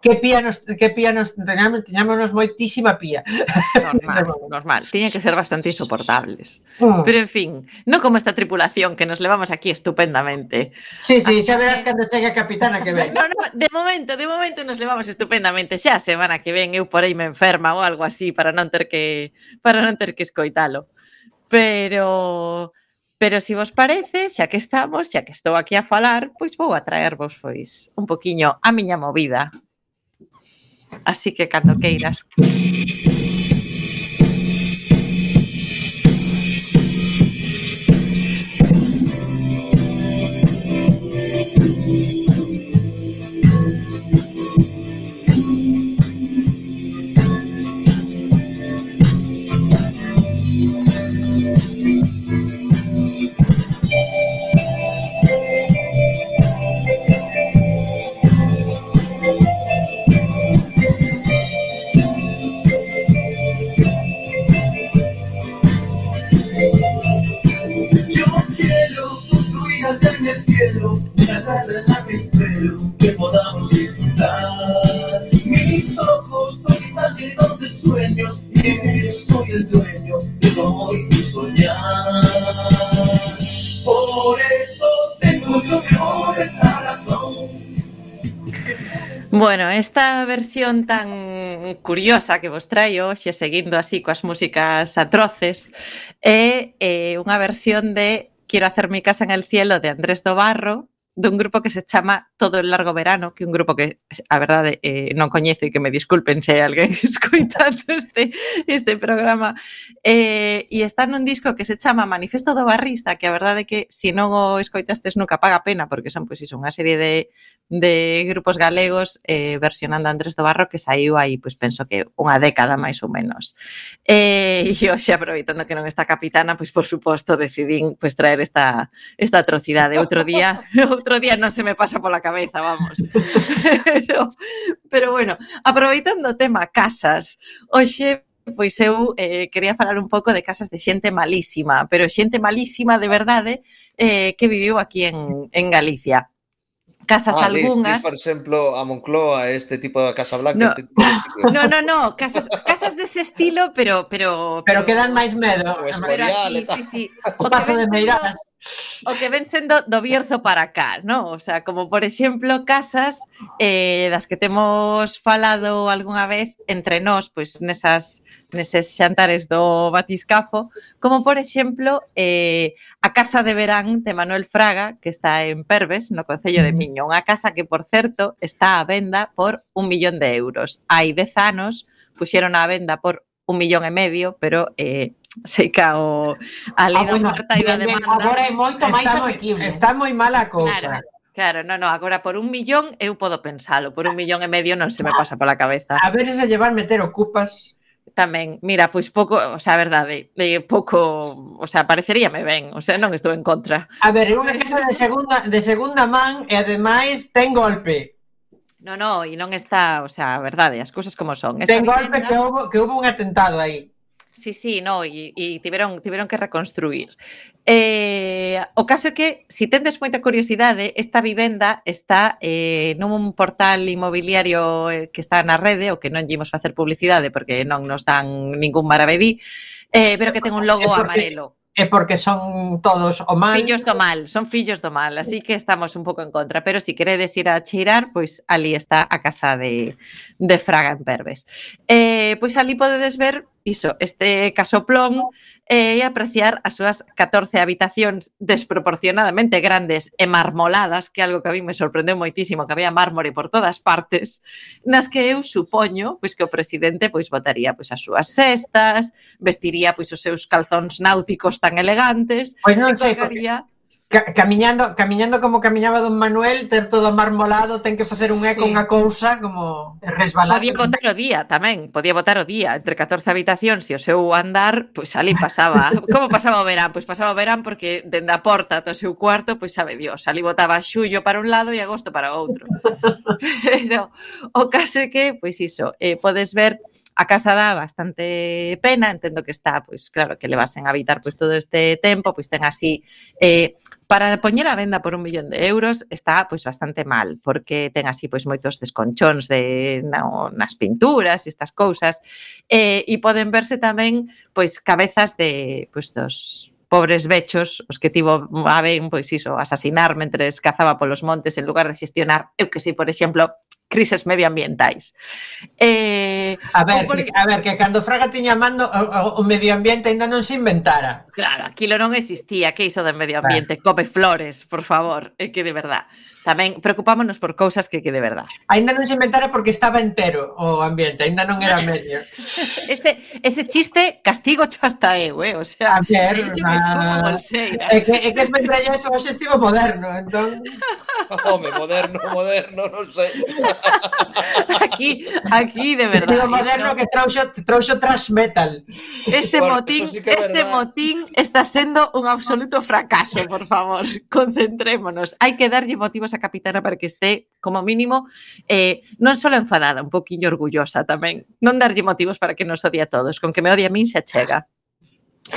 que pía nos, que pía nos teñamos, teñámonos moitísima pía.
Normal, normal. Tiña que ser bastante insoportables.
Mm.
Pero en fin, non como esta tripulación que nos levamos aquí estupendamente.
Sí, sí, xa verás cando chegue a capitana que ven.
no, no, de momento, de momento nos levamos estupendamente. Xa a semana que ven eu por aí me enferma ou algo así para non ter que para non ter que escoitalo. Pero Pero se si vos parece, xa que estamos, xa que estou aquí a falar, pois vou a traervos pois un poquiño a miña movida. Así que cando queiras.
Casa en la que espero que podamos disfrutar. Mis ojos hoy están llenos de sueños y yo soy el dueño de todo y tu soñar. Por eso tengo yo mejor esta razón.
Bueno, esta versión tan curiosa que vos traio hoxe seguindo así coas músicas atroces é eh, unha versión de Quiero hacer mi casa en el cielo de Andrés Dobarro, dun grupo que se chama Todo el Largo Verano, que é un grupo que, a verdade, eh, non coñezo e que me disculpen se hai alguén escoitando este, este programa. Eh, e está nun disco que se chama Manifesto do Barrista, que a verdade que se non o escoitastes nunca paga pena, porque son pois, iso, unha serie de, de grupos galegos eh, versionando a Andrés do Barro que saiu aí, pois penso que unha década máis ou menos. Eh, e hoxe, aproveitando que non está capitana, pois por suposto decidín pois traer esta, esta atrocidade outro día, outro outro día non se me pasa pola cabeza, vamos. pero, pero bueno, aproveitando o tema casas, hoxe pois eu eh, quería falar un pouco de casas de xente malísima, pero xente malísima de verdade eh, que viviu aquí en, en Galicia casas
ah, algunhas. Dis,
dis,
por exemplo, a Moncloa, este tipo de Casa Blanca,
no,
este tipo de sitio.
No, no, no, casas casas dese estilo, pero pero
pero, que dan máis medo.
O Escorial, sí,
sí, sí.
O,
o
Pazo de Meirás
o que ven sendo do Bierzo para cá, ¿no? O sea, como por exemplo casas eh, das que temos falado algunha vez entre nós, pois nesas neses xantares do batiscafo, como por exemplo eh, a Casa de Verán de Manuel Fraga, que está en Perves, no Concello de Miño, unha casa que, por certo, está a venda por un millón de euros. Hai dez anos puxeron a venda por un millón e medio, pero eh, sei que o, a lei
ah,
da oferta e da demanda...
Agora é moito máis asequible.
Está moi mala a cousa.
Claro. Claro, no, no, agora por un millón eu podo pensalo, por un millón e medio non se me pasa pola cabeza.
A ver se llevar meter ocupas
tamén, mira, pois pouco, o sea, a verdade, eh, pouco, o sea, pareceríame ben, o sea, non estou en contra.
A ver, é unha casa de segunda, de segunda man e ademais ten golpe.
No, no, e non está, o sea, a verdade, as cousas como son.
Ten golpe que houve, que houve un atentado aí.
Sí, sí, no, e, e tiveron, tiveron que reconstruir. Eh, o caso é que, se si tendes moita curiosidade, esta vivenda está eh, nun portal inmobiliario eh, que está na rede, o que non lle imos facer publicidade porque non nos dan ningún maravedí, eh, pero que ten un logo
porque...
amarelo
é porque son todos o mal.
Fillos do mal, son fillos do mal, así que estamos un pouco en contra, pero se si queredes ir a cheirar, pois ali está a casa de, de Fraga en Perves. Eh, pois ali podedes ver iso, este casoplón eh, e apreciar as súas 14 habitacións desproporcionadamente grandes e marmoladas, que é algo que a mí me sorprendeu moitísimo, que había mármore por todas partes, nas que eu supoño pois que o presidente pois botaría pois as súas cestas, vestiría pois os seus calzóns náuticos tan elegantes,
pois non
e colgaría...
Sei,
porque
Ca camiñando, camiñando como camiñaba don Manuel, ter todo marmolado, ten que facer un eco,
sí.
unha cousa como
resbalada.
Podía botar o día tamén, podía botar o día entre 14 habitacións e o seu andar, pois ali pasaba. como pasaba o verán? Pois pasaba o verán porque dende a porta ata o seu cuarto, pois sabe Dios, ali botaba xullo para un lado e agosto para outro. Pero o caso é que, pois iso, eh, podes ver a casa dá bastante pena, entendo que está, pois claro, que le vas a habitar pois todo este tempo, pois ten así eh, para poñer a venda por un millón de euros está pois bastante mal, porque ten así pois moitos desconchóns de na, nas pinturas e estas cousas, eh, e poden verse tamén pois cabezas de pois dos pobres vechos, os que tivo a ben, pois iso, asasinar mentre cazaba polos montes en lugar de xestionar, eu que sei, por exemplo, crises medioambientais. Eh,
a ver,
por...
a ver, que cando Fraga tiña mando o, o medio ambiente ainda non se inventara.
Claro, aquilo non existía, que iso do medio ambiente, claro. come flores, por favor, é que de verdad. Tamén preocupámonos por cousas que que de verdad.
Ainda non se inventara porque estaba entero o ambiente, ainda non era medio.
ese, ese chiste castigo cho hasta eu, eh? o sea,
a ver,
na...
é que, é que es mentrallazo, hoxe estivo moderno, entón...
Home, moderno, moderno, non sei.
aquí, aquí, de verdad.
Este moderno
¿no?
que trouxo, trouxo trash metal.
Este
bueno,
motín,
sí
este
verdad.
motín está sendo un absoluto fracaso, por favor. Concentrémonos. Hai que darlle motivos a capitana para que esté, como mínimo, eh, non só enfadada, un poquinho orgullosa tamén. Non darlle motivos para que nos odie a todos. Con que me odie a min se achega.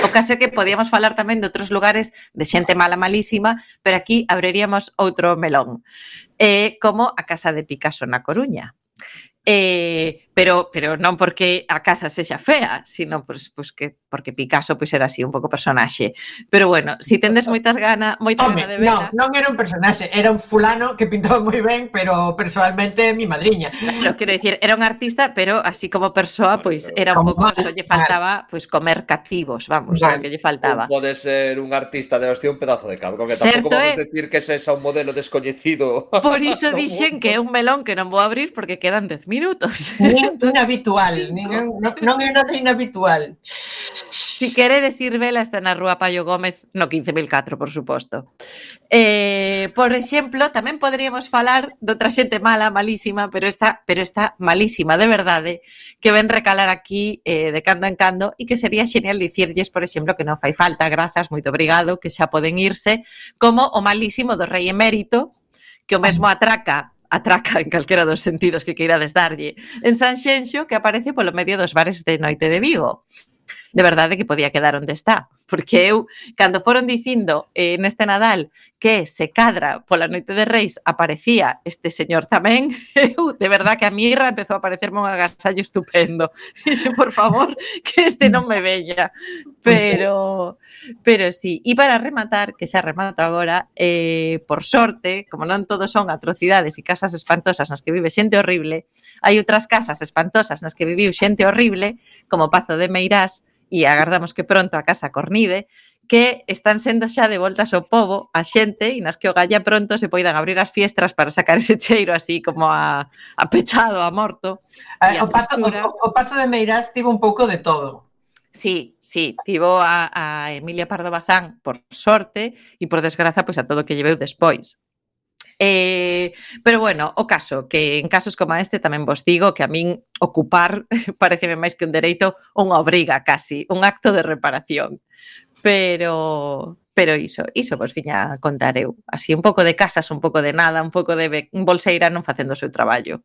O caso é que podíamos falar tamén de outros lugares de xente mala malísima, pero aquí abriríamos outro melón, eh, como a Casa de Picasso na Coruña. Eh, pero, pero non porque a casa sexa fea, sino pois, pois que porque Picasso pois era así un pouco personaxe. Pero bueno, si tendes moitas gana, moita
Home,
gana de vela.
Non, non era un personaxe, era un fulano que pintaba moi ben, pero personalmente mi madriña.
Pero quero dicir, era un artista, pero así como persoa, pois pues, era un pouco, só lle faltaba pois pues, comer cativos, vamos, o que lle faltaba.
Pode ser un artista de hostia un pedazo de cabro, que tampouco vamos
é...
decir que sexa un modelo descoñecido.
Por iso dixen que é un melón que non vou abrir porque quedan 10 minutos.
Nin habitual, nin, non, non é nada inhabitual.
Si queredes ir vela está na Rúa Paio Gómez no 15004, por suposto. Eh, por exemplo, tamén poderíamos falar de outra xente mala, malísima, pero está, pero está malísima de verdade, eh, que ven recalar aquí eh, de cando en cando e que sería xenial dicirlles, por exemplo, que non fai falta, grazas, moito obrigado, que xa poden irse, como o malísimo do rei emérito, que o mesmo atraca atraca en calquera dos sentidos que queirades darlle, en Sanxenxo, que aparece polo medio dos bares de noite de Vigo de verdade que podía quedar onde está, porque eu, cando foron dicindo eh, neste Nadal que se cadra pola noite de Reis aparecía este señor tamén, eu, de verdade que a mirra empezou a parecerme un agasallo estupendo. Dixe, por favor, que este non me veña. Pero, pero sí. E para rematar, que xa remato agora, eh, por sorte, como non todos son atrocidades e casas espantosas nas que vive xente horrible, hai outras casas espantosas nas que viviu xente horrible, como Pazo de Meirás, e agardamos que pronto a Casa Cornide, que están sendo xa de voltas ao povo, a xente, e nas que o galla pronto se poidan abrir as fiestras para sacar ese cheiro así como a, a pechado, a morto. A, a
o, paso, o, o paso de Meirás tivo un pouco de todo.
Sí, sí, tivo a, a Emilia Pardo Bazán por sorte e por desgraza pois a todo o que lleveu despois. Eh, pero bueno, o caso, que en casos como este tamén vos digo que a min ocupar pareceme máis que un dereito, unha obriga casi, un acto de reparación. Pero pero iso, iso vos viña a contar eu. Así un pouco de casas, un pouco de nada, un pouco de bolseira non facendo o seu traballo.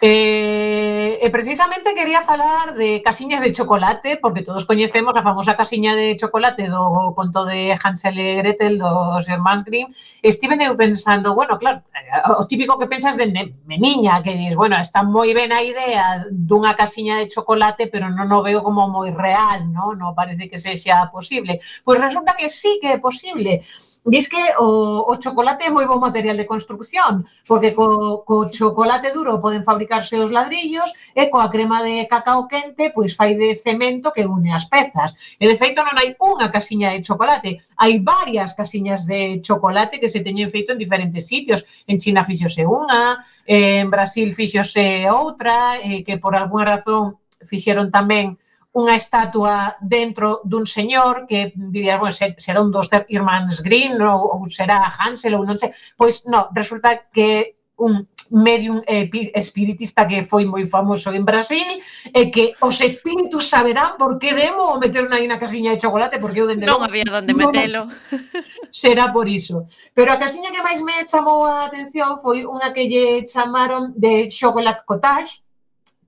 Eh, e
precisamente quería falar de casiñas de chocolate, porque todos coñecemos a famosa casiña de chocolate do conto de Hansel e Gretel dos Hermann Grimm. Estive eu pensando, bueno, claro, eh, o típico que pensas de, de niña, que dis, bueno, está moi ben a idea dunha casiña de chocolate, pero non o veo como moi real, non? Non parece que sexa posible. Pois resulta que sí que é posible Dis que o, o chocolate é moi bo material de construcción, porque co, co chocolate duro poden fabricarse os ladrillos e coa crema de cacao quente pois fai de cemento que une as pezas. E de feito non hai unha casiña de chocolate, hai varias casiñas de chocolate que se teñen feito en diferentes sitios. En China fixose unha, en Brasil fixose outra, eh, que por algunha razón fixeron tamén unha estatua dentro dun señor que dirías, bueno, será un dos irmáns Green ou, ou será Hansel ou non sei, pois no, resulta que un medium espiritista que foi moi famoso en Brasil e que os espíritus saberán por que demo o meter aí na casiña de chocolate porque eu dende
non había
onde
metelo.
Será por iso. Pero a casiña que máis me chamou a atención foi unha que lle chamaron de Chocolate Cottage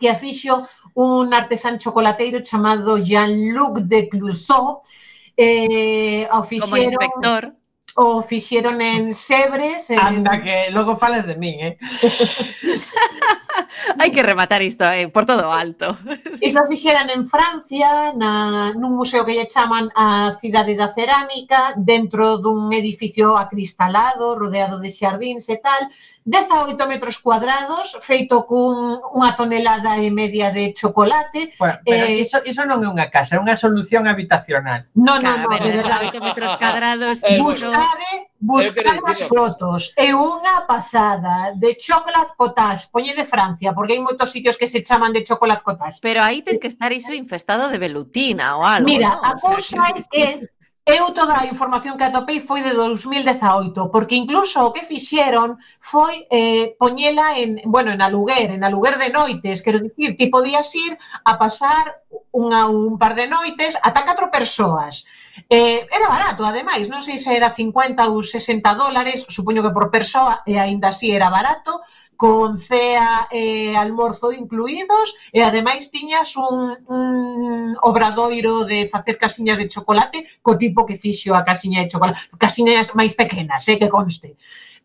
que a fixo un artesán chocolateiro chamado Jean-Luc de Clouseau, eh,
o
fixeron...
Como inspector.
O fixeron en Sebres. En...
Anda, que logo falas de min, eh?
Hai que rematar isto eh, por todo alto.
Isto fixeran en Francia, na, nun museo que lle chaman a Cidade da Cerámica, dentro dun edificio acristalado, rodeado de xardíns e tal, 18 metros cuadrados, feito cun unha tonelada e media de chocolate.
Bueno, pero
eh,
iso, iso non é unha casa, é unha solución habitacional.
Non,
non,
non,
de verdade.
18 metros cuadrados.
Eh,
buscade, buscade as fotos. É unha pasada de chocolate cottage. Poñe de Francia, porque hai moitos sitios que se chaman de chocolate cottage.
Pero aí ten que estar iso infestado de velutina ou algo.
Mira,
¿no?
a cousa é que Eu toda a información que atopei foi de 2018, porque incluso o que fixeron foi eh, poñela en, bueno, en aluguer, en aluguer de noites, quero dicir, que podías ir a pasar unha, un par de noites ata catro persoas. Eh, era barato, ademais, non sei se era 50 ou 60 dólares, supoño que por persoa, e aínda así era barato, con cea e almorzo incluídos e ademais tiñas un, un obradoiro de facer casiñas de chocolate co tipo que fixo a casiña de chocolate, casiñas máis pequenas, eh, que conste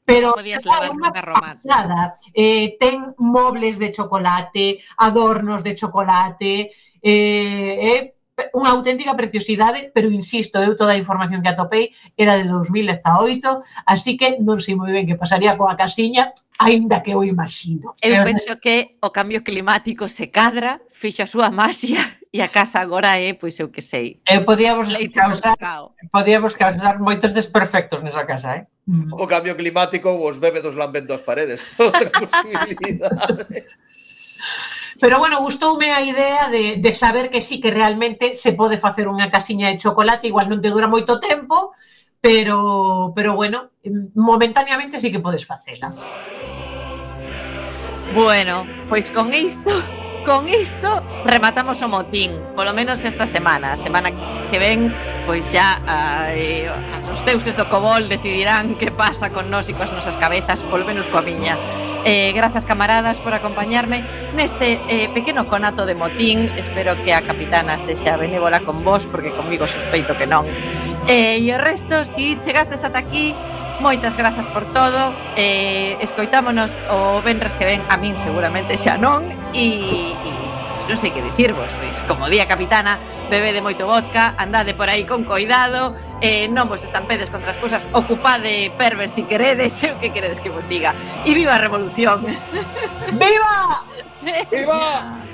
pero
podías levar
unha pasada. Eh, ten mobles de chocolate, adornos de chocolate, eh, eh, unha auténtica preciosidade, pero insisto, eu toda a información que atopei era de 2018, así que non sei moi ben que pasaría coa casiña, aínda que o imagino.
Eu penso que o cambio climático se cadra, fixa a súa maxia e a casa agora é, pois eu que sei.
Eu podíamos
Leite
causar, podíamos causar moitos desperfectos nesa casa, eh? Mm.
O cambio climático os bebedos lambendo as paredes. Outra posibilidade.
Pero bueno, gustoume a idea de, de saber que sí que realmente se pode facer unha casiña de chocolate, igual non te dura moito tempo, pero, pero bueno, mm, momentaneamente sí que podes facela.
Bueno, pois con isto con isto rematamos o motín, polo menos esta semana. A semana que ven, pois xa ai, os deuses do Cobol decidirán que pasa con nós e coas nosas cabezas, polo menos coa miña. Eh, grazas camaradas por acompañarme neste eh, pequeno conato de motín. Espero que a capitana sexa benévola con vos, porque comigo sospeito que non. Eh, e o resto, si chegastes ata aquí, moitas grazas por todo. Eh, escoitámonos o venres que ven a min seguramente xa non. E, e non sei que dicirvos, pois como día capitana, bebede moito vodka, andade por aí con coidado, eh, non vos estampedes contra as cousas, ocupade perves si queredes, o que queredes que vos diga. E viva a revolución!
Viva!
Viva!